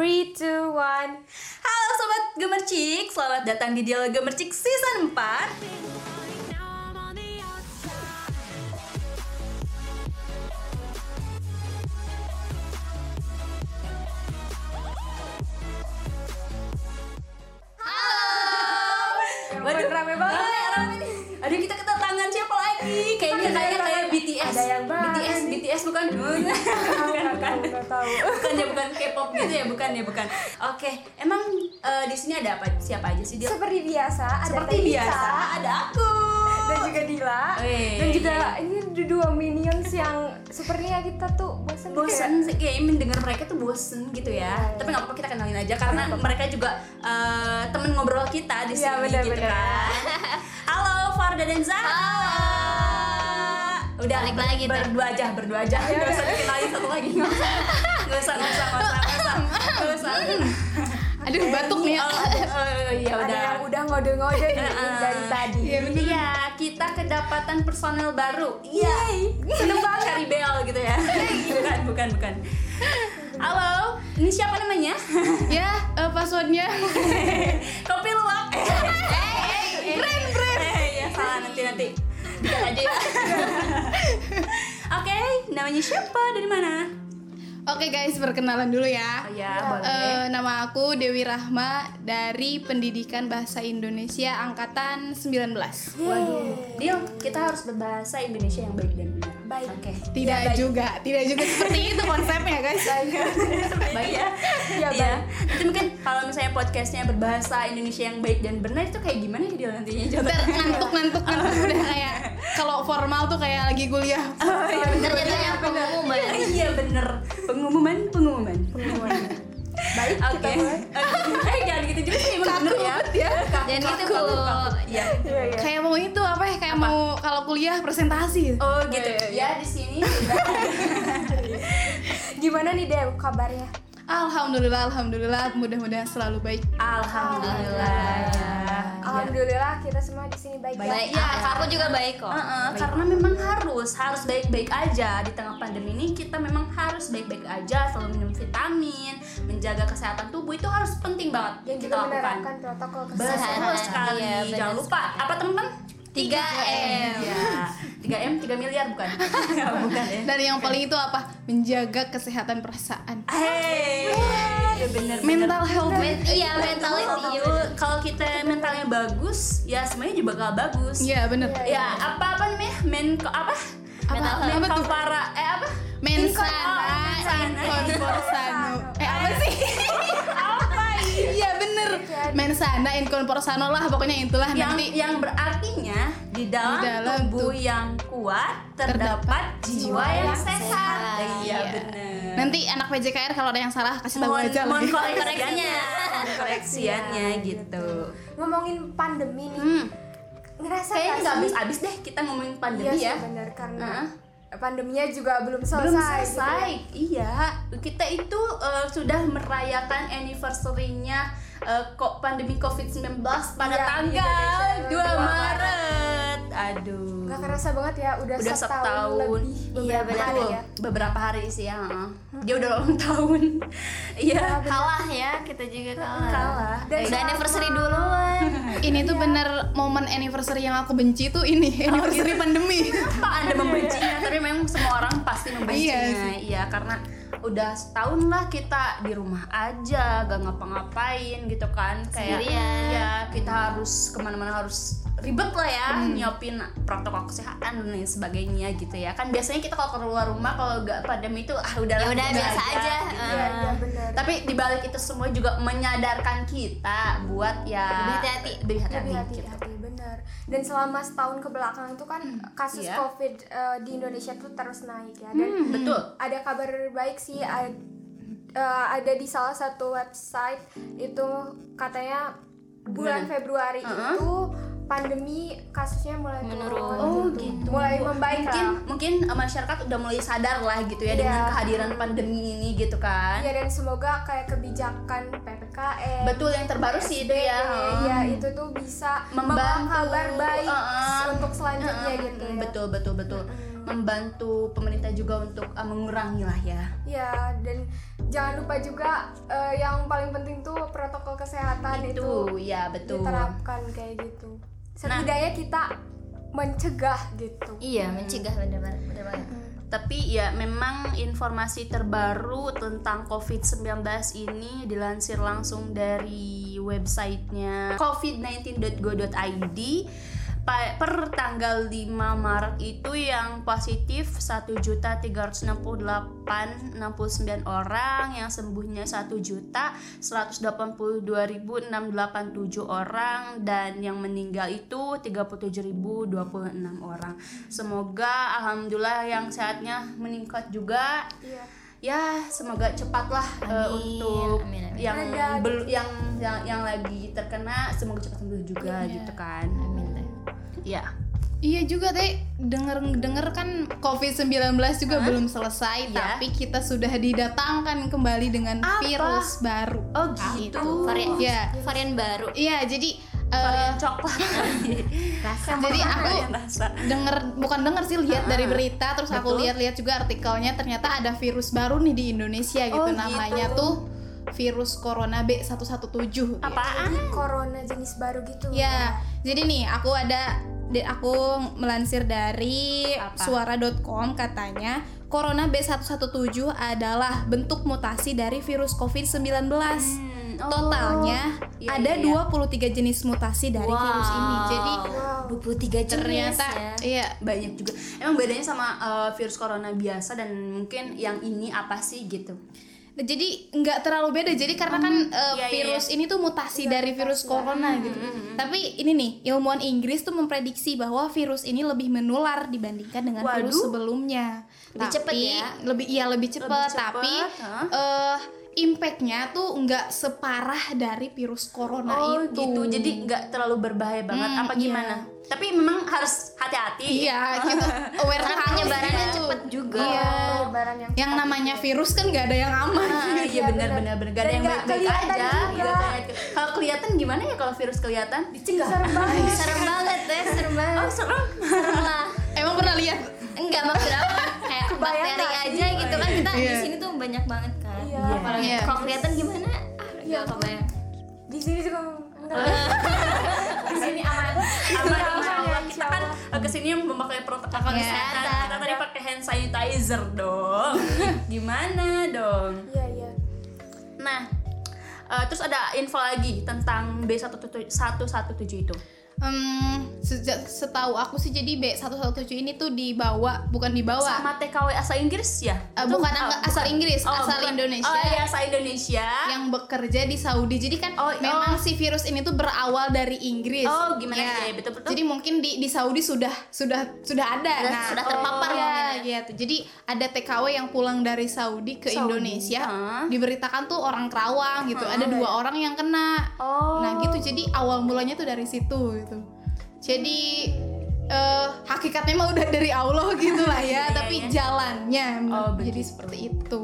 3, 2, 1 Halo Sobat Gemercik, selamat datang di Dialog Gemercik Season 4 Yang Waduh, rame banget. Rame, rame nih. Aduh kita kedatangan siapa lagi? Kayaknya kayak kayak BTS. Ada yang BTS. BTS bukan? bukan, bukan. Nggak tahu Bukan ya, bukan K-pop gitu ya, bukan ya, bukan. Oke, emang eh, di sini ada apa? Siapa aja sih dia? Seperti biasa ada Seperti biasa, ada aku. Dan juga Dila Wih. Dan juga ini ada dua minions yang Sepertinya kita tuh bosan gitu ya. bosen sih kayak mendengar mereka tuh bosen gitu ya Iya, tapi nggak apa-apa kita kenalin aja karena mereka juga eh, temen ngobrol kita di sini Iya, benar, gitu benar. kan halo Farda dan Zahra udah Balik lagi tuh. berdua aja berdua aja nggak usah dikenalin satu lagi nggak usah nggak usah nggak usah nggak usah nggak usah nggak usah Aduh batuk nih ya. oh, oh, iya Ada udah yang udah ngode-ngode dari tadi Iya, kita kedapatan personel baru. Iya, seneng banget cari bel gitu ya. bukan, bukan, bukan. Halo, ini siapa namanya? Ya, eh, passwordnya. Kopi luwak. Keren, keren. Ya salah nanti nanti. Aja ya. Oke, namanya siapa? Dari mana? Oke guys, perkenalan dulu ya. Oh ya, Eh, boleh. nama aku Dewi Rahma dari Pendidikan Bahasa Indonesia angkatan 19. Waduh, Deal, kita harus berbahasa Indonesia yang baik dan benar. Baik. Oke. Tidak juga, tidak juga seperti itu konsepnya guys. baik ya. Iya, Iya. Nanti mungkin kalau misalnya podcastnya berbahasa Indonesia yang baik dan benar itu kayak gimana ya dia nantinya coba. Ntar ngantuk ngantuk ngantuk udah kayak kalau formal tuh kayak lagi kuliah. Oh, iya bener Ternyata pengumuman. Iya bener. Pengumuman, pengumuman. Pengumuman. Baik Oke. kita mulai Eh jangan gitu juga sih emang bener ya. ya. Jangan gitu, kaku. Iya. Iya iya Kayak mau itu apa ya? Kayak mau kalau kuliah presentasi. Oh gitu. Iya, iya, Ya di sini Gimana nih Dew kabarnya? Alhamdulillah, alhamdulillah, mudah-mudahan selalu baik. Alhamdulillah. Alhamdulillah kita semua di sini baik, Baik. ya. Ya, aku juga baik kok. Heeh, karena memang harus harus baik-baik aja di tengah pandemi ini kita memang harus baik-baik aja selalu minum vitamin menjaga kesehatan tubuh itu harus penting banget Dan kita juga lakukan menerapkan protokol betul kesehatan. sekali Iya, benar jangan lupa apa teman-teman 3M. ya 3M 3 miliar bukan? Bukan ya. Dan yang paling itu apa? Menjaga kesehatan perasaan. Hei, ya bener Mental health. iya mentality kalau kita mentalnya bagus ya semuanya juga bakal bagus. Iya, bener. ya apa apa namanya? Men apa? Apa? men Apa para eh apa? Mensana, Oh, mensana. Eh apa sih? Iya. Mensana, incorporsano lah pokoknya itulah yang nanti. yang berartinya di dalam, Di dalam tubuh tubuh yang kuat terdapat jiwa yang sehat. Iya benar. Nanti anak PJKR kalau ada yang salah kasih tahu aja mohon koreksinya, mohon koreksiannya gitu. Ngomongin pandemi nih, Hmm. ngerasa Kayaknya nggak habis-habis deh kita ngomongin Iya pandemi sih ya. benar karena Heeh. pandeminya juga belum selesai. Belum gitu selesai, ya. iya. Kita itu eh, sudah merayakan anniversary-nya eh, kok pandemi COVID-19 pada Iya, tanggal Indonesia 2 dua Maret. Aduh. Nggak kerasa banget ya udah, udah setahun, lebih iya beberapa hari ya. beberapa hari sih ya heeh. dia udah ulang tahun iya Kalah ya, kita juga kalah. kalah Dan Udah anniversary duluan. Ini tuh bener momen anniversary yang aku benci tuh ini, anniversary pandemi. apa anda membencinya tapi memang semua orang pasti membencinya. Iya iya karena udah setahun lah kita di rumah aja gak ngapa-ngapain gitu kan. Kayak Sendirian. ya kita harus ke mana-mana harus ribet lah ya nyiapin protokol kesehatan dan lain sebagainya gitu ya kan biasanya kita kalau keluar rumah kalau gak pandemi itu ah udah Ya udah, biasa aja. gitu Iya, iya benar. tapi dibalik itu semua juga menyadarkan kita buat ya Lebih hati-hati. lebih hati-hati lebih gitu. benar dan selama setahun ke belakang itu kan kasus iya. covid eh, di Indonesia tuh terus naik ya dan Hmm, betul ada kabar baik sih ad- eh, ada di salah satu website itu katanya bulan? Februari Uh-uh. itu pandemi kasusnya mulai Menurun. turun Oh gitu. mulai membaik mungkin lah. mungkin uh, masyarakat udah mulai sadar lah gitu ya Iya. dengan kehadiran pandemi ini gitu kan. ya dan semoga kayak kebijakan ppkm Betul yang terbaru sih itu ya. Iya, itu tuh bisa membawa Membantu. kabar baik Uh-uh. untuk selanjutnya Uh-uh. gitu ya. Betul betul betul. membantu pemerintah juga untuk uh, mengurangi lah ya. Ya, dan jangan lupa juga eh, yang paling penting tuh protokol kesehatan itu, Itu, ya betul. Diterapkan kayak gitu. Setidaknya kita mencegah gitu. Iya, mencegah bener banget, bener banget. Tapi ya memang informasi terbaru tentang COVID-19 ini dilansir langsung dari websitenya covid19.go.id Pa- per tanggal 5 Maret itu yang positif 1.368.69 orang yang sembuhnya 1.182.687 orang dan yang meninggal itu 37.026 orang semoga alhamdulillah yang sehatnya meningkat juga Iya. ya semoga cepatlah Amin, untuk amin, amin. yang Ada bel- yang yang yang lagi terkena semoga cepat sembuh juga Iya. gitu kan Amin teh. ya Iya juga teh denger denger kan COVID-19 juga belum selesai Iya. tapi kita sudah didatangkan kembali dengan Apa? virus baru. oh gitu Varian Ya. varian baru. Iya, jadi eh, varian coklat Rasa jadi aku rasa denger bukan denger sih lihat dari berita terus aku Betul. lihat-lihat juga artikelnya ternyata ada virus baru nih di Indonesia gitu Oh, namanya gitu. tuh virus corona B117 apaan Jadi corona jenis baru gitu. Ya, jadi nih aku ada aku melansir dari suara.com katanya Corona B117 adalah bentuk mutasi dari virus COVID-19. Hmm, oh. Totalnya Iya, ada iya, iya. 23 jenis mutasi dari virus ini. Jadi Wow. 23 jenis ternyata ya. iya banyak juga emang bedanya sama eh, virus corona biasa dan mungkin yang ini apa sih gitu jadi nggak terlalu beda. Jadi karena kan uh, Iya, iya, virus ini tuh mutasi dari virus corona gitu. tapi ini nih ilmuwan Inggris tuh memprediksi bahwa virus ini lebih menular dibandingkan dengan virus Waduh. sebelumnya. Lebih Tapi- cepet ya? lebih iya lebih cepat cepet, tapi hah? eh impactnya tuh nggak separah dari virus corona oh itu. gitu. Jadi nggak terlalu berbahaya banget. Hmm, apa iya. Tapi memang harus hati-hati iya gitu aware Karena harus penyebarannya gitu. cepet juga. iya Penyebaran yang yang namanya virus kan nggak ada yang aman Ah, iya benar benar benar gak ada yang nggak baik-baik aja gitu kalau kelihatan gimana ya kalau virus kelihatan dicegah serem banget. Serem banget deh, serem banget. oh serem Serem lah. emang pernah lihat Enggak maksud aku kayak bakteri aja gitu kan kita di Iya. sini tuh banyak banget kan. Iya. Apalagi Iya. kalau kelihatan gimana? Ah, enggak kebayang. Di sini juga enggak. Di sini aman. aman Aman, kita kan eh, ke sini memakai protokol kesehatan kita tadi pakai hand sanitizer dong gimana dong Iya, iya. nah eh, terus ada info lagi tentang B117 itu Hmm, sejak setahu aku sih jadi B117 ini tuh dibawa bukan dibawa sama TKW asal Inggris ya Atau- bukan oh, asal Inggris, asal bukan. Indonesia. oh iya asal Indonesia yang bekerja di Saudi. Jadi kan Oh, memang oh. si virus ini tuh berawal dari Inggris. Oh, gimana? Ya. Iya, betul-betul. Jadi mungkin di di Saudi sudah sudah sudah ada. Sudah- sudah terpapar ya, mungkin gitu. Jadi ada TKW yang pulang dari Saudi ke Saudi, Indonesia. ah. Diberitakan tuh orang Kerawang gitu. Ada dua orang yang kena. Oh. Nah, gitu. Jadi awal mulanya tuh dari situ gitu. Jadi eh, hakikatnya mah udah dari Allah gitu lah ya, Iya, tapi iya. jalannya Oh, jadi begitu. seperti itu.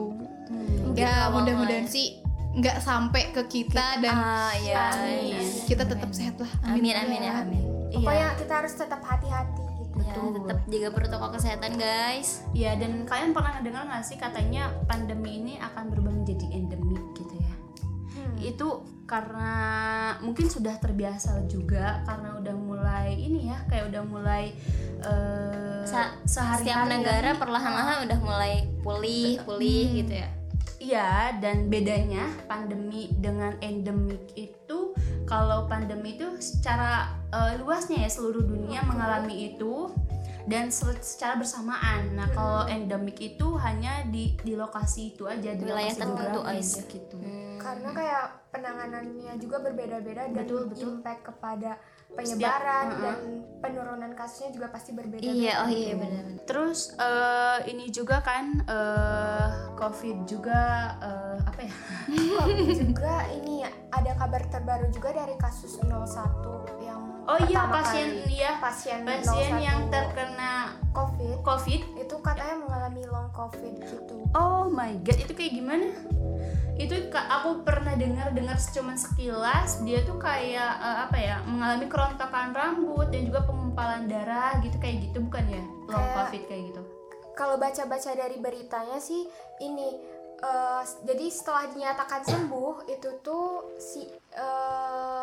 Mungkin Ya mudah-mudahan sih nggak sampai ke kita dan Ah, iya. Amin. kita tetap sehat lah. Amin amin ya amin. Pokoknya kita harus tetap hati-hati gitu. Ya, tetap jaga protokol kesehatan guys. Iya dan kalian pernah dengar nggak sih katanya pandemi ini akan berubah menjadi endemik gitu ya? Itu karena mungkin sudah terbiasa juga karena udah mulai ini ya kayak udah mulai eh Sa- sehari-hari Setiap negara perlahan-lahan udah mulai pulih pulih gitu ya. Iya dan bedanya pandemi dengan endemik itu kalau pandemi itu secara eh, luasnya ya seluruh dunia mengalami itu dan se- secara bersamaan. Nah kalau endemik itu hanya di di lokasi itu aja di Wilayah tertentu aja. gitu. Karena kayak penanganannya juga berbeda-beda dan Betul, betul. impact kepada penyebaran Setiap- dan penurunan kasusnya juga pasti berbeda-beda. Iya, oh iya benar. Terus eh, ini juga kan eh, COVID juga eh, apa ya? Covid juga ini ada kabar terbaru juga dari kasus 01 yang Oh iya pasien kali. iya pasien, pasien 01 yang terkena covid COVID itu katanya mengalami long covid gitu. Oh my god, itu kayak gimana? Itu aku pernah dengar dengar cuman sekilas dia tuh kayak eh, apa ya mengalami kerontokan rambut dan juga pengumpalan darah gitu kayak gitu bukan ya long Kayak- covid kayak gitu? kalau baca-baca dari beritanya sih ini eh, jadi setelah dinyatakan sembuh itu tuh si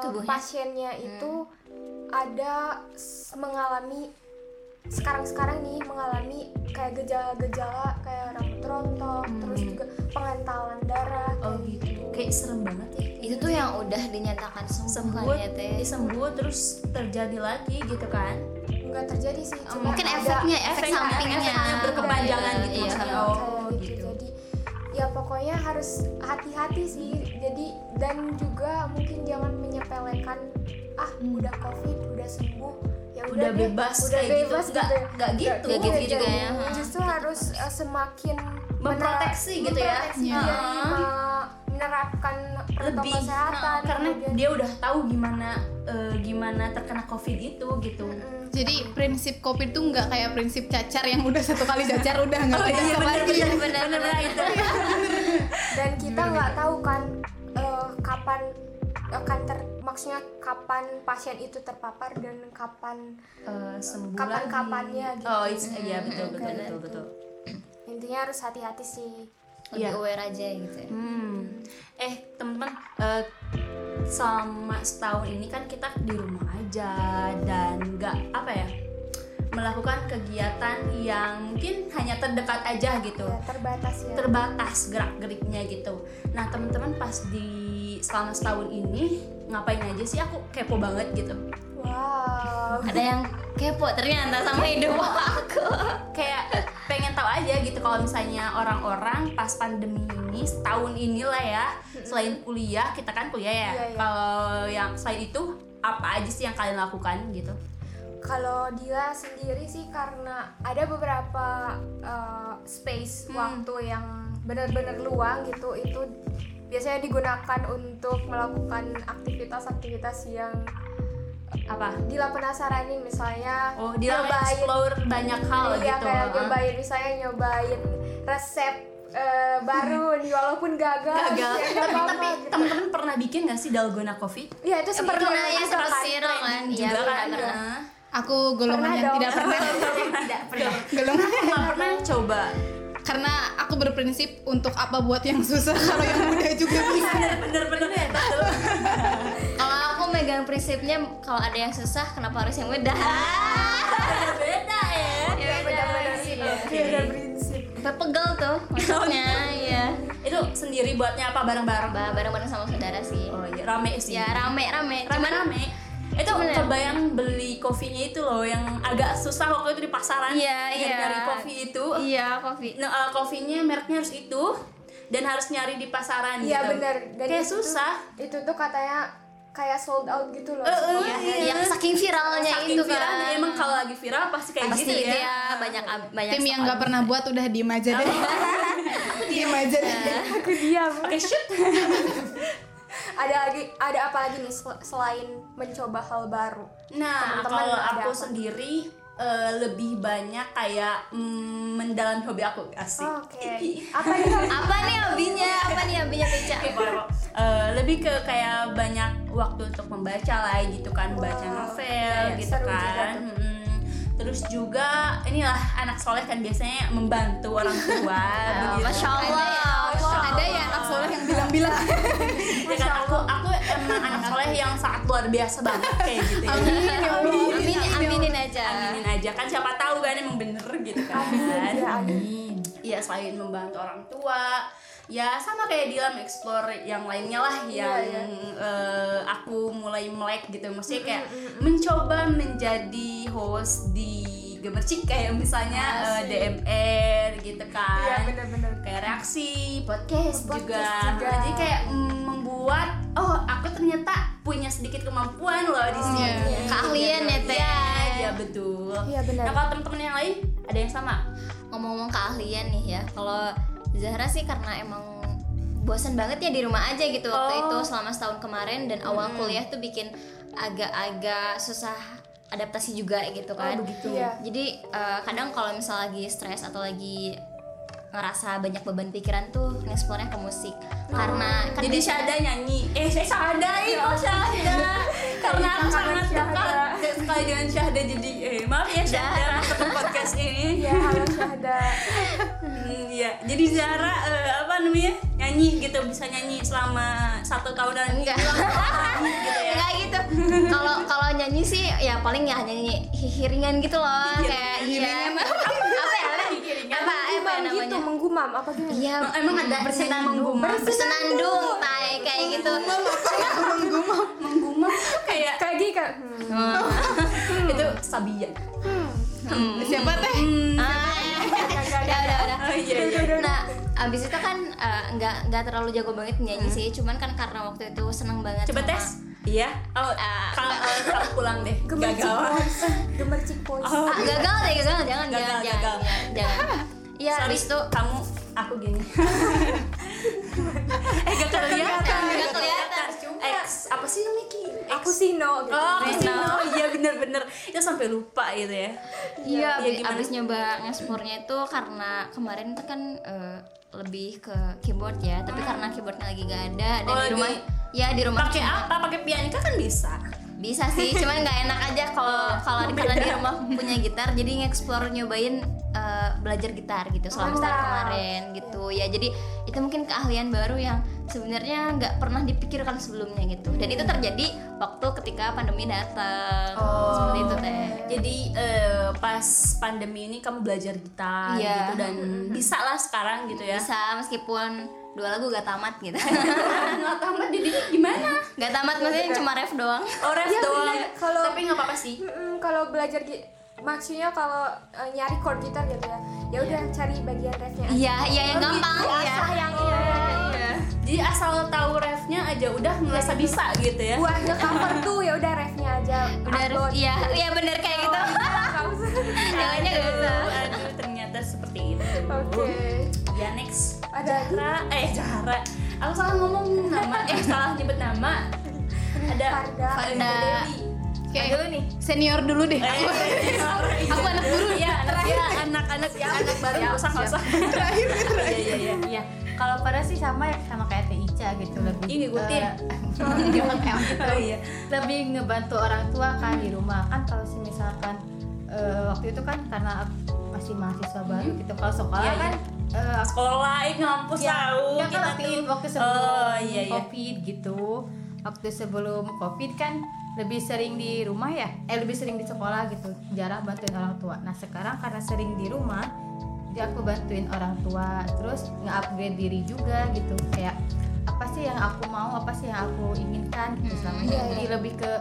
Tubuhnya? pasiennya itu ada s- mengalami sekarang-sekarang nih mengalami kayak gejala-gejala kayak rambut rontok terus juga pengentalan darah oh kayak gitu kayak serem banget ya Itu tuh yang udah dinyatakan sembuh, sembuh kan ya teh. eh, sembuh terus terjadi lagi gitu kan nggak terjadi sih cuma Mungkin ada- efeknya, efek efeknya- sampingnya. efeknya berkepanjangan Iya, gitu iya. maksudnya. Kayak oh gitu. gitu jadi ya pokoknya harus hati-hati sih jadi dan juga mungkin jangan menyepelekan ah udah covid udah sembuh ya Udah deh, bebas udah kayak gitu. bebas Nggak- nggak gitu. Nggak gitu Iya, juga jadi ya. justru harus uh, semakin Memproteksi gitu ya. memproteksi Iya. menerapkan protokol lebih kesehatan nah, karena kemudian- dia udah tahu gimana eh, gimana terkena covid itu gitu Mm, Jadi prinsip covid tuh nggak kayak prinsip cacar yang udah satu kali cacar udah nggak Oh, iya, bener, lagi. bener, bener, bener. itu dan kita nggak tahu kan eh, kapan akan ter maksudnya kapan pasien itu terpapar dan kapan Eh, sembuh Kapan-kapannya lagi. gitu. oh iya betul betul Kayak betul gitu. betul intinya harus hati-hati sih Lebih Iya. aware aja gitu ya. Hmm. Eh teman-teman, eh, selama setahun ini kan kita di rumah aja dan nggak apa ya melakukan kegiatan yang mungkin hanya terdekat aja gitu, ya terbatas ya terbatas gerak-geriknya gitu. Nah teman-teman pas di selama setahun ini ngapain aja sih? Aku kepo banget gitu. wow Ada yang kepo ternyata sama hidup aku. kayak pengen tahu aja gitu kalau misalnya orang-orang pas pandemi ini setahun inilah ya selain kuliah kita kan kuliah ya Iya, iya. kalau yang selain itu apa aja sih yang kalian lakukan gitu kalau dia sendiri sih karena ada beberapa uh, space Hmm. waktu yang benar-benar luang gitu itu biasanya digunakan untuk melakukan aktivitas-aktivitas yang apa Dila penasaran nih misalnya oh dia nyobain explore banyak hal iya, gitu kayak ah. nyobain misalnya nyobain resep eh, baru nih walaupun gagal gagal ya, tapi apa-apa tapi gitu. teman-teman pernah bikin gak sih dalgona coffee Iya itu sempat Pernah viral yang juga sempat kan. kan? Iya, juga pernah, kan pernah. Aku golongan Pernah yang dong. tidak pernah. tidak pernah golongan nggak pernah coba karena aku berprinsip untuk apa buat yang susah kalau yang mudah juga bisa. bener bener bener betul Kalau aku megang prinsipnya kalau ada yang susah kenapa harus yang mudah? beda ya Ya beda prinsip. Beda prinsip Sampai pegel tuh maksudnya, iya. itu sendiri buatnya apa bareng-bareng Ba- Bareng-bareng sama saudara sih. oh iya rame sih Ya rame-rame. Cuman rame-rame itu Cuman- kebayang beli kopinya itu loh yang agak susah waktu itu di pasaran. Iya, nyari iya. nyari kopi itu. Iya kopi. nah, uh, kopinya mereknya harus itu dan harus nyari di pasaran Iya gitu. benar dan kayak itu susah. itu tuh katanya kayak sold out gitu loh. Eh, eh, Iya, iya. yang saking viralnya Saking itu viralnya, kan. emang kalau lagi viral pasti kayak pasti gitu itu ya. ya. Banyak banyak Tim yang nggak pernah buat udah diem aja deh. diem aja deh. aku diam. Oke shoot ada lagi ada apa lagi nih sel- selain mencoba hal baru Nah, Teman-teman kalau ada aku apa? sendiri eh, lebih banyak kayak mm, mendalami hobi aku asik. oke apa nih apa nih hobinya apa nih hobinya Oke, kalau, eh, lebih ke kayak banyak waktu untuk membaca lah gitu kan, baca Wow, novel iya, gitu juga kan. Terus juga inilah anak soleh kan biasanya membantu orang tua. Oh, begitu. Masya Allah Ada ya anak soleh yang bilang-bilang. Ya kan, aku aku emang anak soleh yang sangat luar biasa banget kayak gitu ya. Amin ya Allah. Amin, aminin aja aminin aja kan siapa tahu kan emang bener gitu kan Amin, ya, amin. Iya selain membantu orang tua ya sama kayak Dilan explore yang lainnya lah yang iya. eh, aku mulai melek gitu maksudnya kayak mencoba menjadi host di Gemercik kayak misalnya eh, DMR gitu iya kan benar-benar kayak reaksi podcast, Podcast juga. juga. jadi kayak mm, membuat oh aku ternyata punya sedikit kemampuan loh di sini iya. Keahlian ya, Teh. Iya, iya betul Iya, benar. nah kalau teman-teman yang lain ada yang sama ngomong-ngomong keahlian nih ya kalau Zahra sih karena emang bosan banget ya di rumah aja gitu waktu Oh. itu selama setahun kemarin dan awal kuliah tuh bikin agak-agak susah adaptasi juga gitu kan. begitu. Iya. jadi eh, kadang kalau misal lagi stres atau lagi ngerasa banyak beban pikiran tuh ngeksplornya ke musik. Karena kan jadi Syada nyanyi. Eh saya Syada itu Syada karena aku Kakak sangat dekat sekali dengan Syahda jadi eh maaf ya Syahda masuk ke podcast ini. Ya halo Syahda. Hmm, Iya, jadi Zara eh, apa namanya nyanyi gitu bisa nyanyi selama satu tahun dan Enggak. gitu ya. Enggak gitu. Kalau kalau nyanyi sih ya paling ya nyanyi hiringan gitu loh kayak iya. Apa ya? Apa apa ya gitu menggumam. Apa gimana Iya, Emang- Emang ada bersenandung. bersenandung tai kayak gitu. menggumam kayak kayak gini kan hmm. itu Sabia. Siapa teh? Ah, ya udah udah. Oh iya iya. Nah, abis itu kan eh, nggak nggak terlalu jago banget nyanyi sih, cuman kan karena waktu itu seneng banget. Coba sama- tes. Iya. Oh, Ah, kalau kalau pulang deh. gemercik Gagal. gemercik voice Oh, Ah, gagal deh, gagal jangan Gagal, jangan gagal. jangan jangan. jangan. Iya, Sorry, abis itu kamu aku gini. eh gak kelihatan. Nggak kelihatan. X apa sih namanya Ki? aku sih no gitu Oh, Reno. Reno. Iya bener-bener. Itu sampai lupa gitu ya. Iya, Iya, abis, nyoba ngespornya itu karena kemarin tuh kan eh, lebih ke keyboard ya, tapi karena keyboardnya lagi gak ada dan Oh, di rumah lagi- ya di rumah Pakai apa? Pakai pianika kan bisa. bisa sih, cuman nggak enak aja kalau kalau di- karena di rumah punya gitar, jadi nge-explore nyobain eh, belajar gitar gitu selama setahun Mantap. kemarin gitu ya. Jadi itu mungkin keahlian baru yang sebenarnya nggak pernah dipikirkan sebelumnya gitu. Dan itu terjadi waktu ketika pandemi datang. Seperti itu teh. Jadi eh, pas pandemi ini kamu belajar gitar Iya. gitu dan bisa lah sekarang gitu ya. Bisa meskipun dua lagu gak tamat gitu. Nggak tamat jadi gimana? Gak tamat maksudnya cuma ref doang. Oh ref Iya, doang. Kalau- Tapi nggak apa-apa sih. Kalau belajar maksudnya kalau eh, nyari chord gitar gitu ya ya udah cari bagian refnya aja. Iya, iya yang Oh, gampang gitu. ya. Asah yang iya, iya. Jadi asal tahu refnya aja udah ngerasa bisa gitu ya. buat nge-cover tuh ya udah refnya aja Udah ref, upload. iya, iya bener kayak gitu. Jangannya gak usah. Aduh, ternyata seperti itu. oke Ya next. Ada? Zahra, eh Zahra. Aku salah ngomong nama, eh salah nyebut nama. Ada Farda. Farda Dewi. Oke. Ada dulu nih. Senior dulu deh. Eh, Aku anak baru. Iya, anak ya, anak-anak ya, anak baru nggak usah nggak usah. Terakhir Iya iya iya. Iya, kalau pada sih sama ya sama kayak Teh Ica gitu lebih. Ih, ngikutin. eh, gitu. Oh iya. Lebih ngebantu orang tua kan di rumah kan kalau sih misalkan eh, waktu itu kan karena aku masih mahasiswa baru gitu. Kalau sekolah Iya, kan eh, aku Sekolah, eh, ngampus ya, tahu ya kan kita waktu, tuh. waktu sebelum Oh iya iya. covid gitu waktu sebelum covid kan lebih sering di rumah ya eh lebih sering di sekolah gitu jarang bantuin orang tua nah sekarang karena sering di rumah jadi aku bantuin orang tua terus nge-upgrade diri juga gitu kayak apa sih yang aku mau apa sih yang aku inginkan gitu selama ini Iya, jadi lebih ke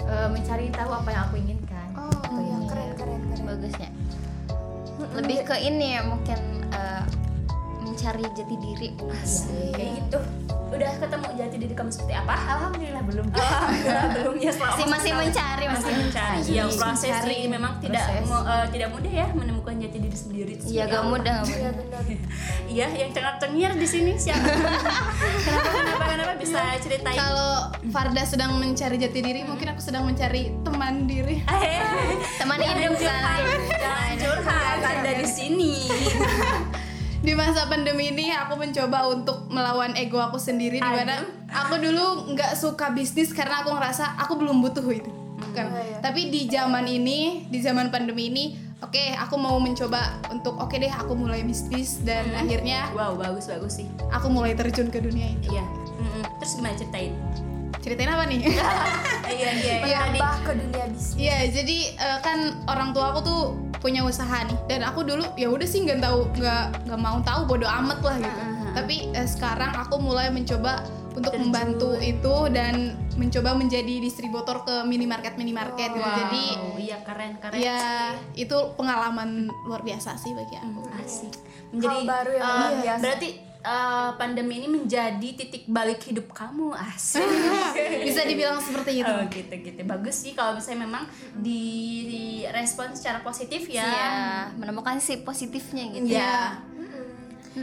eh, mencari tahu apa yang aku inginkan oh Gitu, iya ini. keren keren keren Bagusnya. Lebih ke ini ya mungkin eh, mencari jati diri. Asik. Kayak gitu. Udah ketemu jati diri kamu seperti apa? alhamdulillah belum Alhamdulillah belum ya selama Masih masih mencari masih mencari. Iya, proses mencari ini memang tidak proses. eh, tidak mudah ya menemukan jati diri sendiri. Iya gak mudah iya benar Iya, yang cengar cengir di sini siapa? kenapa kenapa kenapa bisa ceritain? Kalau Farda sedang mencari jati diri, mungkin aku sedang mencari teman diri. Teman hidup curhat, kan. jangan curhat ada di sini. Di masa pandemi ini aku mencoba untuk melawan ego aku sendiri di mana aku dulu nggak suka bisnis karena aku ngerasa aku belum butuh itu. Bukan. Oh, iya. Tapi di zaman ini, di zaman pandemi ini, oke aku mau mencoba untuk oke deh aku mulai bisnis dan akhirnya Wow, bagus bagus sih. aku mulai terjun ke dunia ini. Iya. Mm-mm. Terus gimana ceritain? Ceritain apa nih? Iya iya iya. Menambah ke dunia bisnis Iya, jadi eh, kan orang tua aku tuh punya usaha nih, dan aku dulu ya udah sih nggak tahu, nggak nggak mau tahu, bodo amat lah gitu. Tapi eh, sekarang aku mulai mencoba untuk Terjun. membantu itu dan mencoba menjadi distributor ke minimarket minimarket gitu. Wow, Jadi iya keren keren. ya itu pengalaman luar biasa sih bagi aku. asik. Menjadi Hal baru yang eh, luar biasa. Berarti eh, pandemi ini menjadi titik balik hidup kamu asik. Bisa dibilang seperti itu. Oh gitu gitu bagus sih kalau misalnya memang di, respon secara positif ya. Iya, menemukan si positifnya gitu. Iya.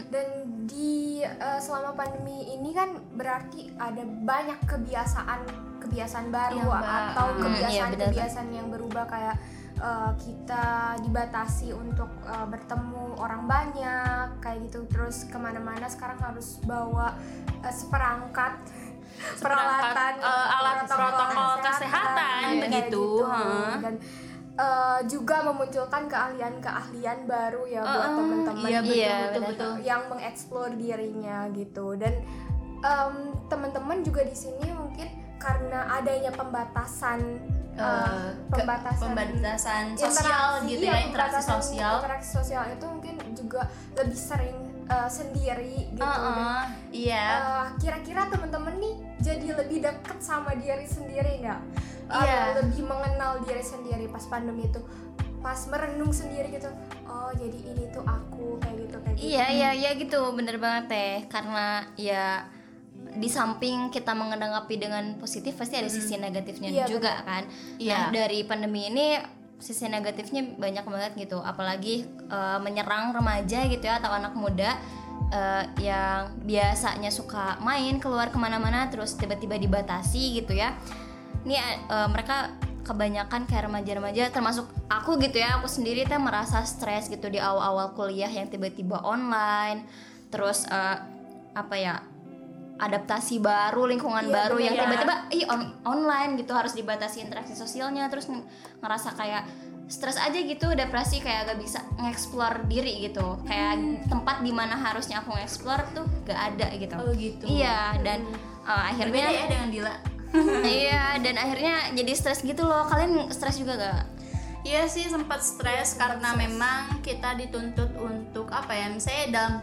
dan di eh, selama pandemi ini kan berarti ada banyak kebiasaan kebiasaan baru Yang ba- atau Hmm, iya, kebiasaan yang berubah kayak eh, kita dibatasi untuk eh, bertemu orang banyak kayak gitu. Terus ke mana-mana sekarang harus bawa eh, seperangkat peralatan eh, alat protokol kesehatan kayak gitu, heeh. dan eh, juga memunculkan keahlian-keahlian baru ya buat Heeh, teman-teman. iya betul Iya, betul. yang mengeksplor dirinya gitu. Dan em, teman-teman juga di sini mungkin karena adanya pembatasan ke- pembatasan pembatasan sosial gitu ya interaksi sosial interaksi sosial itu mungkin juga lebih sering eh, sendiri gitu dan Heeh, iya Eh, kira-kira teman-teman nih jadi lebih deket sama diri sendiri nggak? Eh, Iya. lebih mengenal diri sendiri pas pandemi itu, pas merenung sendiri gitu. Oh jadi ini tuh aku kayak gitu kayak gitu. Iya iya iya gitu bener banget teh karena ya di samping kita menanggapi dengan positif pasti ada sisi negatifnya Iya, juga kan. Iya. Nah dari pandemi ini sisi negatifnya banyak banget gitu apalagi eh, menyerang remaja gitu ya atau anak muda eh, yang biasanya suka main keluar ke mana-mana terus tiba-tiba dibatasi gitu ya. Ini eh, mereka kebanyakan kayak remaja-remaja termasuk aku gitu ya aku sendiri tuh merasa stres gitu di awal-awal kuliah yang tiba-tiba online terus eh, apa ya adaptasi baru lingkungan Iya, baru yang tiba-tiba ih on- online gitu harus dibatasi interaksi sosialnya terus ng- ngerasa kayak stres aja gitu depresi kayak gak bisa ngeksplor diri gitu. Kayak tempat di mana harusnya aku ngeksplor tuh gak ada gitu. Oh gitu. Iya dan eh, akhirnya berbeda ya dengan Dila. Iya dan akhirnya jadi stres gitu loh. Kalian stres juga gak Iya sih sempat stres karena memang kita dituntut untuk apa ya misalnya dalam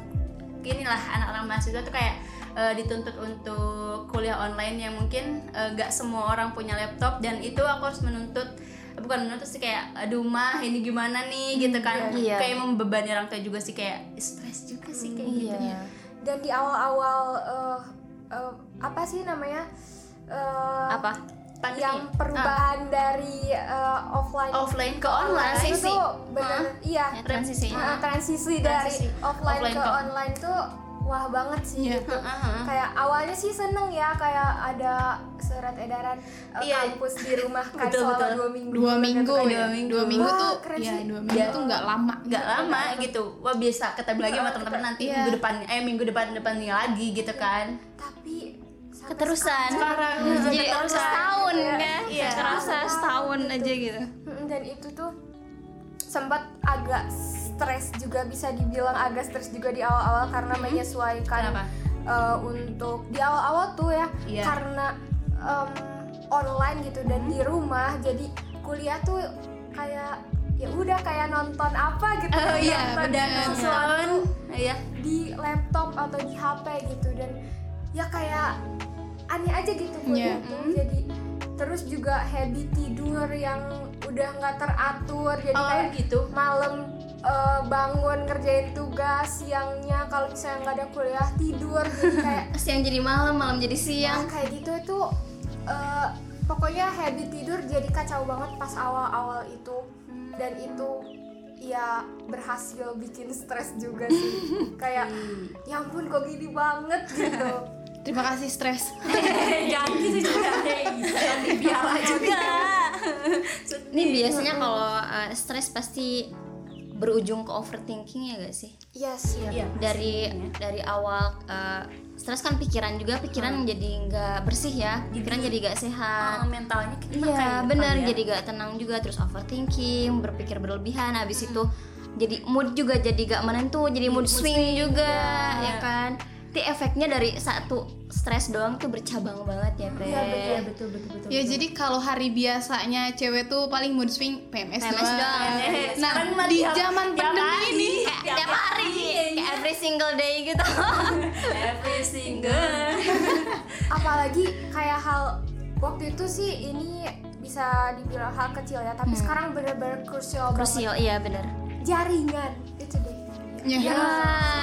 inilah anak-anak mahasiswa tuh kayak eh, dituntut untuk kuliah online yang mungkin eh, nggak semua orang punya laptop. Dan itu aku harus menuntut bukan menuntut sih kayak aduh mah ini gimana nih? Gitu kan. Iya. kayak membebani orang tua juga sih kayak stres juga sih kayak gitu. iya. Dan di awal-awal eh, eh, apa sih namanya? Eh, apa? Pandemi. yang perubahan dari eh, offline offline ke online itu Transisi. tuh bener iya. Ya, transisi. Eh, transisi dari Transisi. offline, Offline ke ke- online tuh wah banget sih Iya. gitu. Kayak awalnya sih seneng ya kayak ada surat edaran uh, Iya. kampus di rumah kan Betul, selama betul. dua minggu dua gitu minggu kan. dua minggu. dua minggu Wah, tuh keren ya sih. dua minggu Ya. tuh nggak lama nggak lama gitu wah bisa kita lagi sama teman-teman nanti Iya. minggu depan eh minggu depan depannya lagi gitu kan tapi keterusan sekarang jadi keterusan. setahun kan Iya. kerasa setahun aja gitu dan itu tuh sempat agak stres juga bisa dibilang agak stres juga di awal-awal karena menyesuaikan Kenapa? eh, untuk di awal-awal tuh ya Iya. karena em, online gitu dan di rumah jadi kuliah tuh kayak ya udah kayak nonton apa gitu Oh iya, nonton Iya. di laptop atau di HP gitu dan ya kayak aneh aja gitu kuliah Iya. tuh jadi terus juga habit tidur yang udah nggak teratur jadi Oh kayak gitu. malam eh, bangun ngerjain tugas siangnya kalau misalnya nggak ada kuliah tidur. Jadi kayak siang jadi malam malam jadi siang. Kayak gitu itu eh, pokoknya habit tidur jadi kacau banget pas awal-awal itu. Dan itu ya berhasil bikin stres juga sih. Kayak ya ampun kok gini banget gitu. Terima kasih stres. Jangan gitu juga. Jangan dipiara juga. ini biasanya kalau uh, stres pasti berujung ke overthinking ya gak sih? Yes. Ya Iya. dari dari awal uh, stres kan pikiran juga pikiran jadi nggak bersih ya pikiran jadi gak sehat. Ah, mentalnya kita Iya kayak benar ya? jadi gak tenang juga terus overthinking berpikir berlebihan habis itu jadi mood juga jadi gak menentu jadi mood swing juga ya kan Nanti efeknya dari satu stres doang tuh bercabang banget ya teh Iya, betul. Iya betul betul betul. ya jadi kalau hari biasanya cewek tuh paling mood swing PMS, PMS doang. doang. Eh, nah sekarang mah di zaman pandemi hari. ini kayak tiap hari kayak every single day gitu every single. apalagi kayak hal waktu itu sih ini bisa dibilang hal kecil ya tapi sekarang bener-bener krusial krusial iya benar jaringan itu deh ya, ya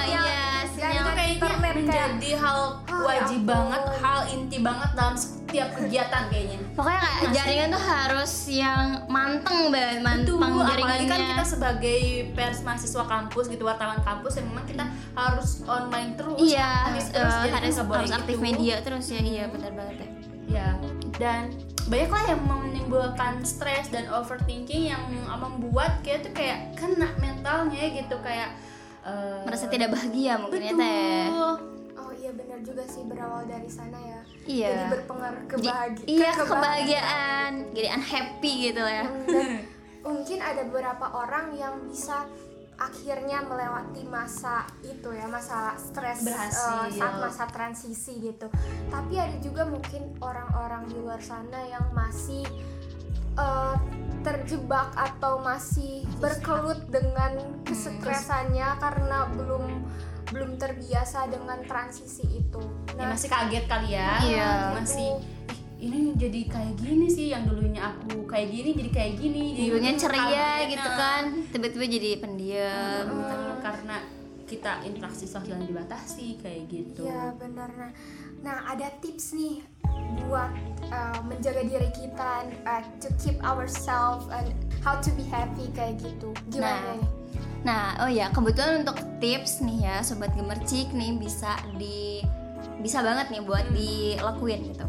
iya Yang- sinyal itu kayaknya menjadi hal Oh, wajib ya banget, hal inti banget dalam setiap kegiatan kayaknya. pokoknya kayak jaringan tuh harus yang manteng banget Betul, manteng apalagi jaringannya kan kita sebagai pers mahasiswa kampus gitu wartawan kampus yang memang kita harus online terus. iya aktif terus, jadi harus harus aktif gitu. media terus ya iya benar banget ya Ya, dan banyak lah yang menimbulkan stres dan overthinking yang membuat kayak tuh kayak kena mentalnya gitu kayak eh, merasa tidak bahagia mungkin ya teh betul. oh iya bener juga sih berawal dari sana ya Iya. jadi berpengaruh ke Jadi- bahagia iya kebahagiaan jadi unhappy gitu ya dan mungkin ada beberapa orang yang bisa akhirnya melewati masa itu ya masa stres Berhasil. eh, saat masa transisi gitu tapi ada juga mungkin orang-orang di luar sana yang masih eh, terjebak atau masih berkelut dengan kesetresannya karena belum belum terbiasa dengan transisi itu ya masih kaget kali ya Iya. masih "Ih, ini jadi kayak gini sih yang dulunya aku kayak gini jadi kayak gini dulunya ceria gitu nah. kan tiba-tiba jadi pendiam Tapi karena kita interaksi sosial yang dibatasi kayak gitu Iya benar nah. Nah ada tips nih buat uh, menjaga diri kita uh, to keep ourselves and how to be happy kayak gitu. Gimana Nah. nih? Nah, oh ya, kebetulan untuk tips nih ya, sobat gemercik nih bisa di bisa banget nih buat dilakuin gitu.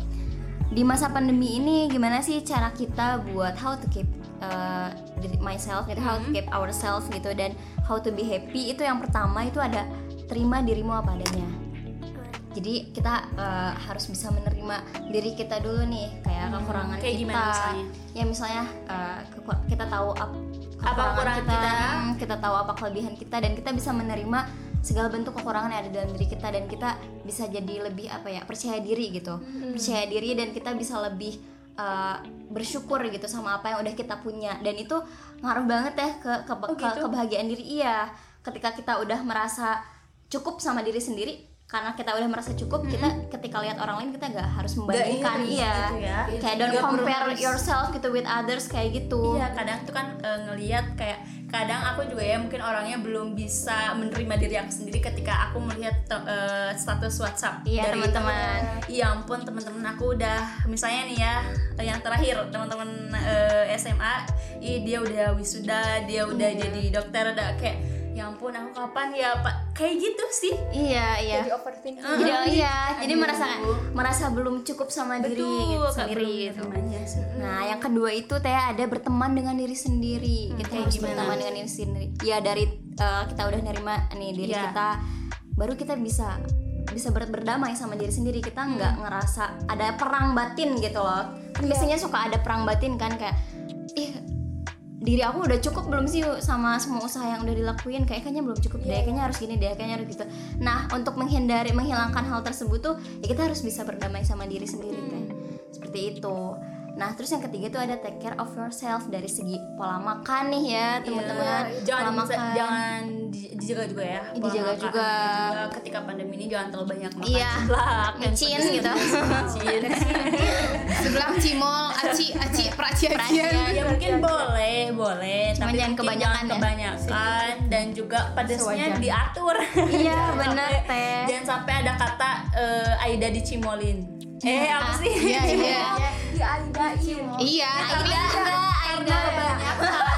Di masa pandemi ini gimana sih cara kita buat how to keep uh, myself gitu, how to keep ourselves gitu dan how to be happy itu yang pertama itu ada terima dirimu apa adanya. Jadi kita uh, harus bisa menerima diri kita dulu nih, kayak kekurangan kayak kita. misalnya? Ya misalnya uh, kita tahu ap- Apa kekurangan kita, kita. hmm, kita tahu apa kelebihan kita dan kita bisa menerima segala bentuk kekurangan yang ada dalam diri kita dan kita bisa jadi lebih apa ya percaya diri gitu, percaya diri dan kita bisa lebih uh, bersyukur gitu sama apa yang udah kita punya dan itu ngaruh banget ya ke, ke, ke- kebahagiaan diri iya ketika kita udah merasa cukup sama diri sendiri karena kita udah merasa cukup kita ketika lihat orang lain kita gak harus membandingkan iri iya gitu ya. kayak don't compare harus- yourself gitu with others kayak gitu Iya kadang tuh kan e, ngelihat kayak kadang aku juga ya mungkin orangnya belum bisa menerima diri aku sendiri ketika aku melihat e, status WhatsApp Iya, dari teman-teman. Iya ampun teman-teman aku udah misalnya nih ya yang terakhir teman-teman e, SMA, ih dia udah wisuda, dia udah Iya. jadi dokter, udah kayak ya ampun aku kapan ya pak kayak gitu sih. iya iya Jadi overthinking. jadi oh iya jadi Aduh. merasa merasa belum cukup sama diri gitu, sendiri gitu. Nah, yang kedua itu teh ada berteman dengan diri sendiri. Hmm, Kita harus berteman dengan diri sendiri. Ya dari eh, kita udah nerima nih diri Iya. kita, baru kita bisa bisa ber- berdamai sama diri sendiri. Kita Hmm. nggak ngerasa ada perang batin gitu loh. Kan biasanya suka ada perang batin kan kayak ih diri aku udah cukup belum sih sama semua usaha yang udah dilakuin? Kayak kayaknya belum cukup deh kayaknya harus gini deh kayaknya harus gitu. Nah untuk menghindari menghilangkan hal tersebut tuh ya kita harus bisa berdamai sama diri sendiri teh. Seperti itu nah terus yang ketiga tuh ada take care of yourself dari segi pola makan nih ya teman-teman jangan pola bisa- makan jangan di- dijaga juga ya Iya, pola dijaga makan. juga. ketika pandemi ini jangan terlalu banyak makan Iya. cilak dan Micin gitu. micin sebelah cimol aci aci praci Perhatian. ya mungkin boleh boleh Cuman tapi jangan kebanyakan jangan ya. kebanyakan dan juga pedesnya Sewajar. diatur Iya, sampai- Teh. jangan sampai ada kata eh, Aida dicimolin eh apa sih iya iya Iya tapi Aida enggak Aida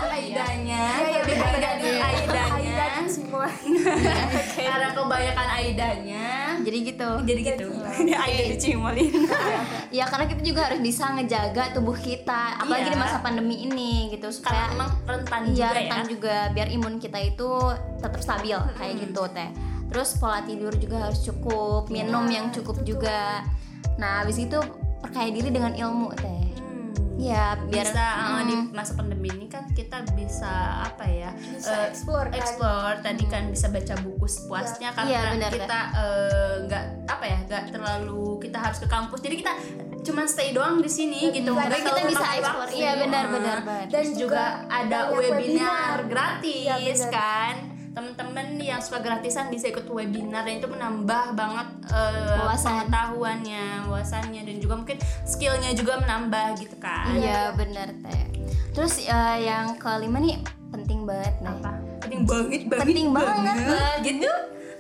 Aidanya Iya, iya, lebih bener, baik dari bener. Aidanya. Aida semua. karena kebanyakan Aidanya. Jadi gitu. Jadi gitu. Aida dicimolin ya karena kita juga harus bisa ngejaga tubuh kita apalagi Iya. di masa pandemi ini gitu. Supaya karena emang rentan Iya juga rentan ya. juga biar imun kita itu tetap stabil kayak gitu teh. Terus pola tidur juga harus cukup, minum yang cukup juga. Nah habis itu perkaya diri dengan ilmu teh. Iya biar bisa uh, di Hmm. masa pandemi ini kan kita bisa apa ya Bisa eh, explore kan. explore tadi kan bisa baca buku sepuasnya karena Iya, benar, kita eh, nggak apa ya nggak terlalu kita harus ke kampus jadi kita cuman stay doang di sini gitu Tapi nggak kita bisa explore. Iya, benar, Nah, benar, benar. Dan juga, juga ada webinar, webinar. gratis benar. kan temen-temen yang suka gratisan bisa ikut webinar dan itu menambah banget eh, Wawasan. pengetahuannya wawasannya dan juga mungkin skillnya juga menambah gitu kan Iya benar teh. Terus eh, yang kelima nih penting banget nih. apa penting banget banget Penting banget, banget. gitu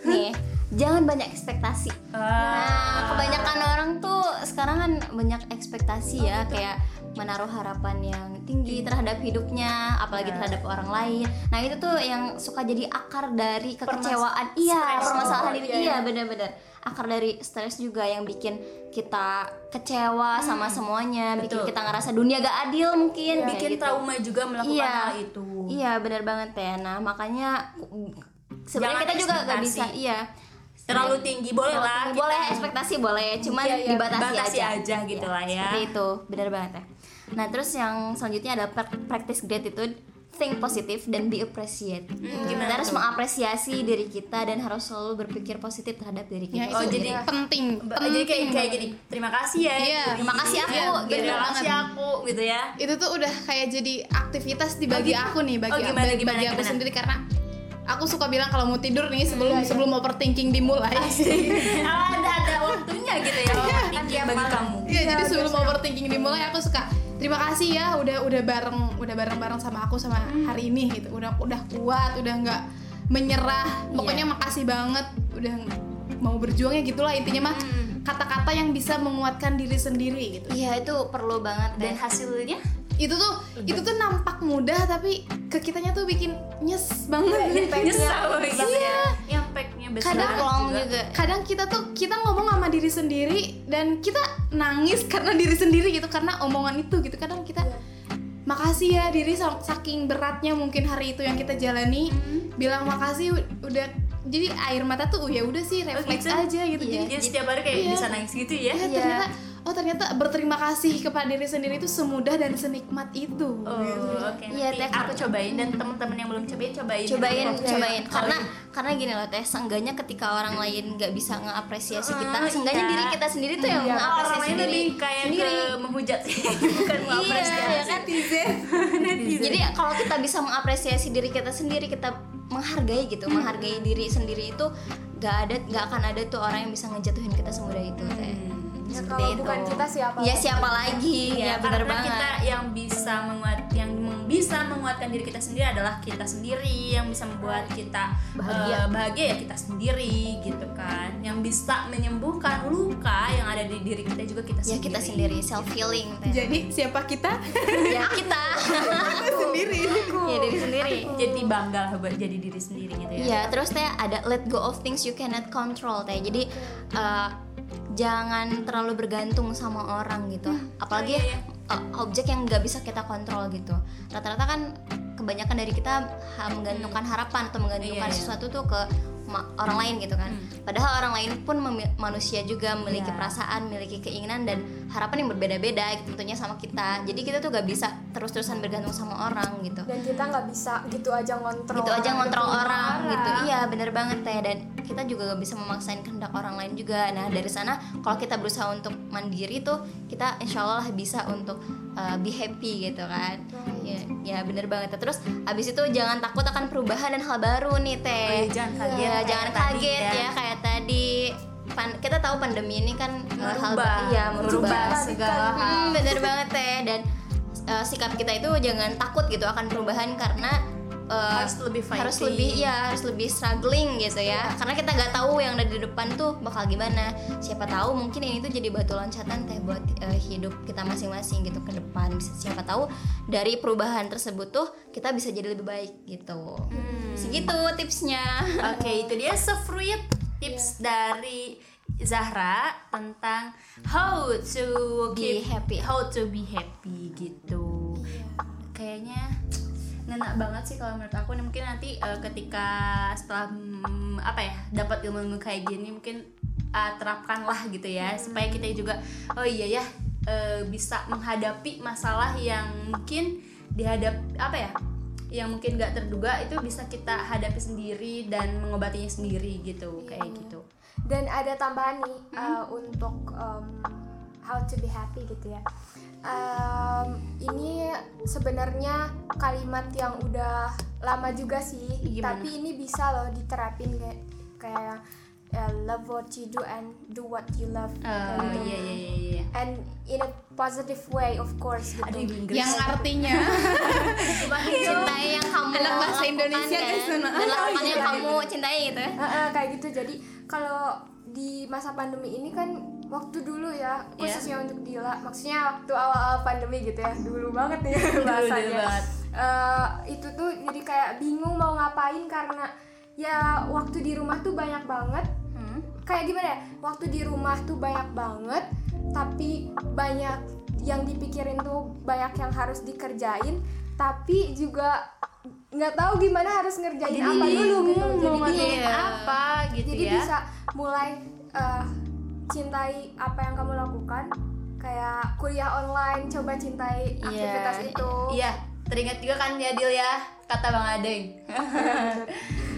Nih jangan banyak ekspektasi. Ah. Nah, kebanyakan orang tuh sekarang kan banyak ekspektasi ya, kayak menaruh harapan yang tinggi terhadap hidupnya, apalagi terhadap orang lain. Nah, itu tuh yang suka jadi akar dari kekecewaan. iya, stres. permasalahan Oh, hidup. iya, Iya, benar-benar. Akar dari stres juga yang bikin kita kecewa sama semuanya, bikin Betul. kita ngerasa dunia gak adil mungkin, kayak bikin gitu. trauma juga melakukan Iya. hal itu Iya benar banget ya. Nah makanya sebenarnya kita juga nggak bisa iya terlalu tinggi boleh lah kita boleh ekspektasi boleh cuman Iya, iya. dibatasi batasi aja, aja gitu Iya, lah ya. seperti itu benar banget ya nah terus yang selanjutnya ada pra- practice gratitude think positif dan be appreciate. Hmm, gimana kita harus mengapresiasi diri kita dan harus selalu berpikir positif terhadap diri Ya, kita itu Oh, jadi- penting. Ba- jadi kayak penting kayak gini terima kasih ya Iya. Terima kasih aku, Iya, gitu. terima kasih aku gitu ya itu tuh udah kayak jadi aktivitas di bagi gitu? aku nih bagi Oh, gimana, bagi, gimana, bagi aku gimana? sendiri karena aku suka bilang kalau mau tidur nih sebelum Iya, sebelum overthinking dimulai. Oh, ada ada waktunya gitu ya tinggi bagi kamu. Iya, jadi sebelum overthinking dimulai aku suka terima kasih ya udah udah bareng udah bareng bareng sama aku sama Hmm. hari ini gitu. Udah udah kuat udah nggak menyerah. Pokoknya Iya. makasih banget udah mau berjuangnya gitulah intinya mah. Hmm. kata-kata yang bisa menguatkan diri sendiri gitu. Iya itu perlu banget dan dan hasilnya itu tuh itu tuh nampak mudah tapi ke kitanya tuh bikin nyes banget. Nyesal gitu Iya. yang packnya besar kadang long juga. kadang kita tuh kita ngomong sama diri sendiri dan kita nangis karena diri sendiri gitu karena omongan itu gitu. Kadang kita makasih ya diri sa- saking beratnya mungkin hari itu yang kita jalani. Bilang makasih udah. Jadi air mata tuh ya udah sih refleks gitu? aja gitu Iya. jadi dia setiap hari kayak Iya. bisa nangis gitu ya. Ya, ternyata oh ternyata berterima kasih kepada diri sendiri itu semudah dan senikmat itu. Oh, oke. Iya, Nanti Teh, aku cobain dan teman-teman yang belum cobain cobain. cobain Gitu. cobain. Kalau karena karena gini loh teh seenggaknya ketika orang lain nggak bisa ngapresiasi kita Ah, seenggaknya iya. diri kita sendiri tuh yang orang mengapresiasi lain diri lebih kayak sendiri. ke menghujat sih, bukan iya mengapresiasi. ya kan jadi kalau kita bisa mengapresiasi diri kita sendiri kita menghargai gitu menghargai diri sendiri itu nggak ada nggak akan ada tuh orang yang bisa ngejatuhin kita semudah itu teh Ya, Seperti kalau itu. bukan kita siapa ya lagi? siapa lagi? Ya, Ya, benar karena banget. kita yang bisa menguat yang meng- bisa menguatkan diri kita sendiri adalah kita sendiri yang bisa membuat kita Bahagia. eh, bahagia ya kita sendiri gitu kan. Yang bisa menyembuhkan luka yang ada di diri kita juga kita ya sendiri kita sendiri self healing teh jadi siapa kita? Ya kita. Sendiri. Ya diri sendiri. Jadi bangga lah buat jadi diri sendiri gitu ya. Iya, terus teh ada let go of things you cannot control teh. Jadi eh, jangan terlalu bergantung sama orang gitu. Apalagi Oh, iya, iya. objek yang nggak bisa kita kontrol gitu. Rata-rata kan kebanyakan dari kita menggantungkan harapan atau menggantungkan Iya, iya. sesuatu tuh ke orang lain gitu kan. Padahal orang lain pun manusia juga memiliki Iya. perasaan, memiliki keinginan dan harapan yang berbeda-beda gitu, tentunya sama kita. Jadi kita tuh gak bisa terus-terusan bergantung sama orang gitu. Dan kita nggak bisa gitu aja ngontrol gitu aja ngontrol hidup orang gitu. Iya bener banget teh. Dan kita juga gak bisa memaksain kehendak orang lain juga. Nah dari sana kalau kita berusaha untuk mandiri tuh kita insya Allah bisa untuk uh, be happy gitu kan ya, ya bener banget. Terus abis itu jangan takut akan perubahan dan hal baru nih teh. Oh iya, jangan kaget Iya, kayak jangan tadi kaget ya. ya kayak tadi. Pan- kita tahu pandemi ini kan hal Merubah, iya merubah merubah segala hal Hmm, bener banget teh. Dan uh, sikap kita itu jangan takut gitu akan perubahan karena uh, Harus lebih fighting. harus lebih ya harus lebih struggling gitu ya. Karena kita nggak tahu yang ada di depan tuh bakal gimana. Siapa tahu mungkin ini tuh jadi batu loncatan teh buat uh, hidup kita masing-masing gitu ke depan. Bisa- siapa tahu dari perubahan tersebut tuh kita bisa jadi lebih baik gitu. Segitu tipsnya. Oke, itu dia sefruit tips dari Zahra tentang how to Be keep- happy. how to be happy gitu. Kayaknya ngena banget sih kalau menurut aku. Nih, mungkin nanti eh, ketika setelah mm, apa ya dapat ilmu-ilmu kayak gini mungkin eh, terapkanlah gitu ya. Supaya kita juga oh iya ya eh, bisa menghadapi masalah yang mungkin dihadap apa ya yang mungkin gak terduga itu bisa kita hadapi sendiri dan mengobatinya sendiri gitu. Kayak gitu. Dan ada tambahan nih uh, untuk um, how to be happy gitu ya Um, ini sebenarnya kalimat yang udah lama juga sih Gimana? tapi ini bisa loh diterapin kayak kayak uh, love what you do and do what you love oh Kayak gitu. iya iya iya iya and in a positive way of course gitu aduh Inggris yang artinya cintai yang kamu Anak bahasa lakukan Indonesia, kan? dan lakukan yang iya. kamu cintai gitu ya Heeh, kayak gitu jadi kalau di masa pandemi ini kan waktu dulu ya khususnya untuk Dila. Maksudnya waktu awal-awal pandemi gitu ya. Dulu banget nih bahasanya banget. Eh, itu tuh jadi kayak bingung mau ngapain karena ya waktu di rumah tuh banyak banget. Hmm. kayak gimana ya? Waktu di rumah tuh banyak banget tapi banyak yang dipikirin tuh banyak yang harus dikerjain tapi juga nggak tahu gimana harus ngerjain apa dulu gitu. Jadi mau bingung apa gitu jadi ya. bisa mulai eh, cintai apa yang kamu lakukan kayak kuliah online coba cintai Iya. aktivitas itu Iya, teringat juga kan ya Dil ya kata Bang Adeng.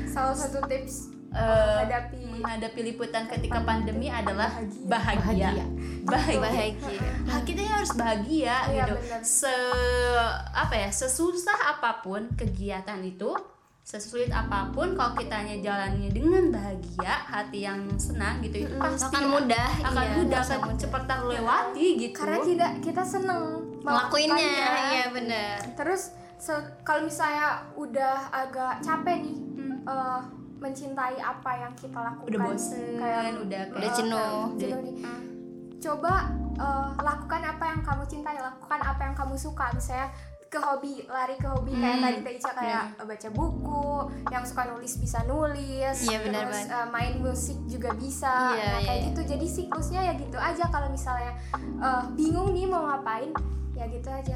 salah satu tips Eh, menghadapi menghadapi liputan ketika pandemi adalah Bahagia. bahagia. Bahagia. bahagia Hah, kita harus bahagia Iya, gitu. benar. Se apa ya, sesusah apa pun kegiatan itu, sesulit apa pun kalau kitanya jalannya dengan bahagia, hati yang senang gitu itu pasti akan mudah, akan iya, mudah akan akan cepat terlewati gitu. karena tidak kita seneng ngelakuinnya melakukannya. iya benar terus kalau misalnya udah agak capek nih eh, mencintai apa yang kita lakukan Udah bosen, kayak udah kayak Udah jenuh. kayak jenuh nih. coba eh, lakukan apa yang kamu cintai lakukan apa yang kamu suka misalnya ke hobi lari ke hobi. Kayak Hmm, tadi Teh Ica kayak baca buku yang suka nulis bisa nulis Iya, benar terus banget. eh, main musik juga bisa. Iya, nah, kayak iya. gitu. Jadi siklusnya ya gitu aja. Kalau misalnya eh, bingung nih mau ngapain ya gitu aja.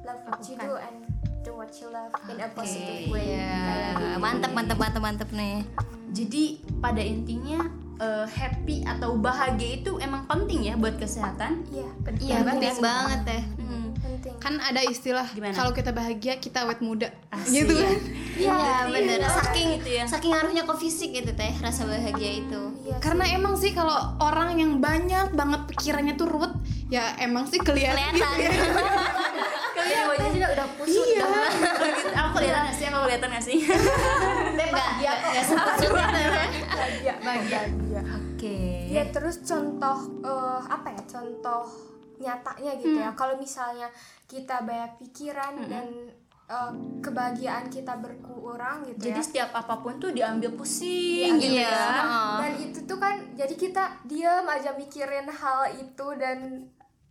Love what you do and do what you love in a positive way. Iya, Kayak gitu. mantep mantep mantep mantep nih. Jadi pada intinya eh, happy atau bahagia itu emang penting ya buat kesehatan. iya. Iya penting banget deh Hmm. Penting. Kan ada istilah kalau kita bahagia kita awet muda. Asik. gitu kan? Iya bener. Saking gitu ya. saking ngaruhnya ke fisik gitu teh rasa bahagia itu. Iya karena emang sih kalau orang yang banyak banget pikirannya tuh ruwet ya emang sih kelihatan, gitu ya. Kalian wajahnya sudah udah pusut Iya. Aku kelihatan gak sih? Aku kelihatan gak sih? enggak enggak sepusut bahagia. Bahagia. Oke. ya terus contoh eh, apa ya? Contoh nyatanya gitu ya. Kalau misalnya kita banyak pikiran dan eh, kebahagiaan kita berkurang gitu Jadi ya. setiap apa pun tuh diambil pusing gitu ya. dan itu tuh kan jadi kita diam aja mikirin hal itu dan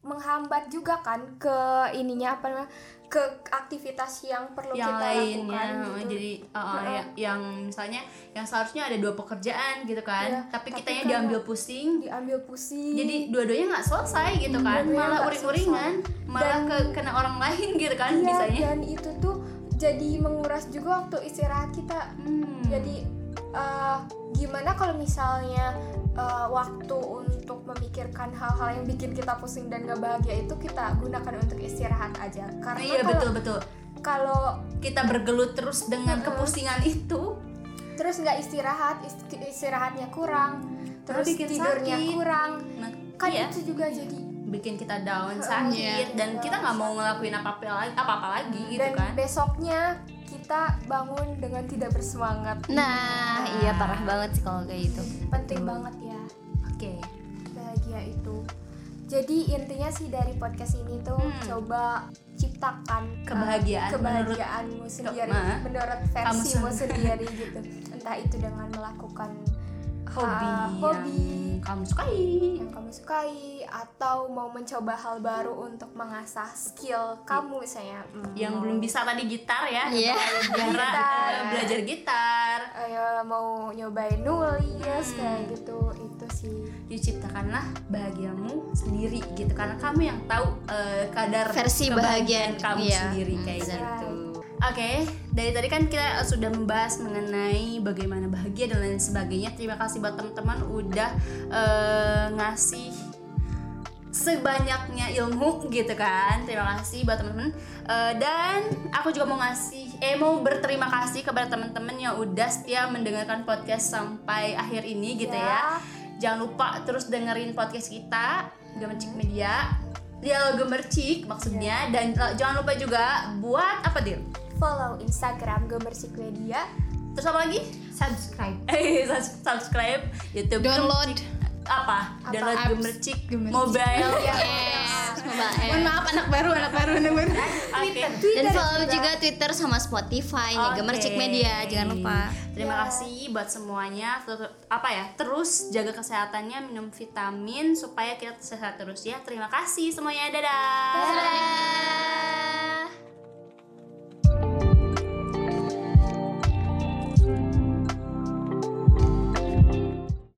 menghambat juga kan ke ininya apa namanya ke aktivitas yang perlu yang kita lainnya lakukan gitu. jadi uh, uh, ya- yang misalnya yang seharusnya ada dua pekerjaan gitu kan Iya, tapi tapi kitanya karena- diambil pusing. Diambil pusing. Jadi dua-duanya nggak selesai gitu kan malah uring-uringan malah ke kena orang lain gitu kan Iya, bisanya dan itu tuh jadi menguras juga waktu istirahat kita. Hmm. jadi eh, gimana kalau misalnya eh, waktu untuk memikirkan hal-hal yang bikin kita pusing dan gak bahagia itu kita gunakan untuk istirahat aja. Karena iya kalau betul betul. kalau kita bergelut terus dengan Mm-mm. kepusingan itu. Terus nggak istirahat ist- istirahatnya kurang terus bikin tidurnya sakit. kurang. Nah, kan iya, itu juga jadi bikin kita down sakit dan kita nggak mau ngelakuin apa-apa lagi apa-apa lagi gitu dan kan. besoknya kita bangun dengan tidak bersemangat. Nah iya parah banget sih kalau kayak gitu. Penting banget oke. Bahagia itu. Jadi intinya sih dari podcast ini tuh Hmm. coba ciptakan uh, Kebahagiaan kebahagiaanmu sendiri menurut versimu sen- sendiri gitu. Entah itu dengan melakukan hobi uh, hobi yang kamu sukai yang kamu sukai atau mau mencoba hal baru untuk mengasah skill kamu misalnya hmm, yang belum bisa tadi gitar ya Iya. Gitar, Gitar. eh, belajar gitar eh, mau nyobain nulis Hmm. kayak gitu itu sih diciptakanlah bahagiamu sendiri gitu karena kamu yang tahu eh, kadar Versi kebahagiaan bahagiaan, kamu iya. sendiri Hmm, kayak benar. gitu oke dari tadi kan kita sudah membahas mengenai bagaimana bahagia dan lain sebagainya. Terima kasih buat teman-teman udah eh, ngasih sebanyaknya ilmu gitu kan. Terima kasih buat teman-teman. Eh, dan aku juga mau ngasih eh mau berterima kasih kepada teman-teman yang udah setia mendengarkan podcast sampai akhir ini gitu ya, jangan lupa terus dengerin podcast kita Gemercik Media. Dia Gemercik maksudnya. Dan eh, jangan lupa juga buat apa dia follow Instagram Gemersik Media terus apa lagi subscribe eh subscribe YouTube download apa download Apps Gemercik Gemercik. mobile mohon maaf anak baru anak baru anak baru Oke. dan follow juga Twitter sama Spotify nih Oke. Gemercik Media jangan lupa Terima kasih buat semuanya. Ter- apa ya? Terus jaga kesehatannya, minum vitamin supaya kita sehat terus ya. Terima kasih semuanya. Dadah. Dadah.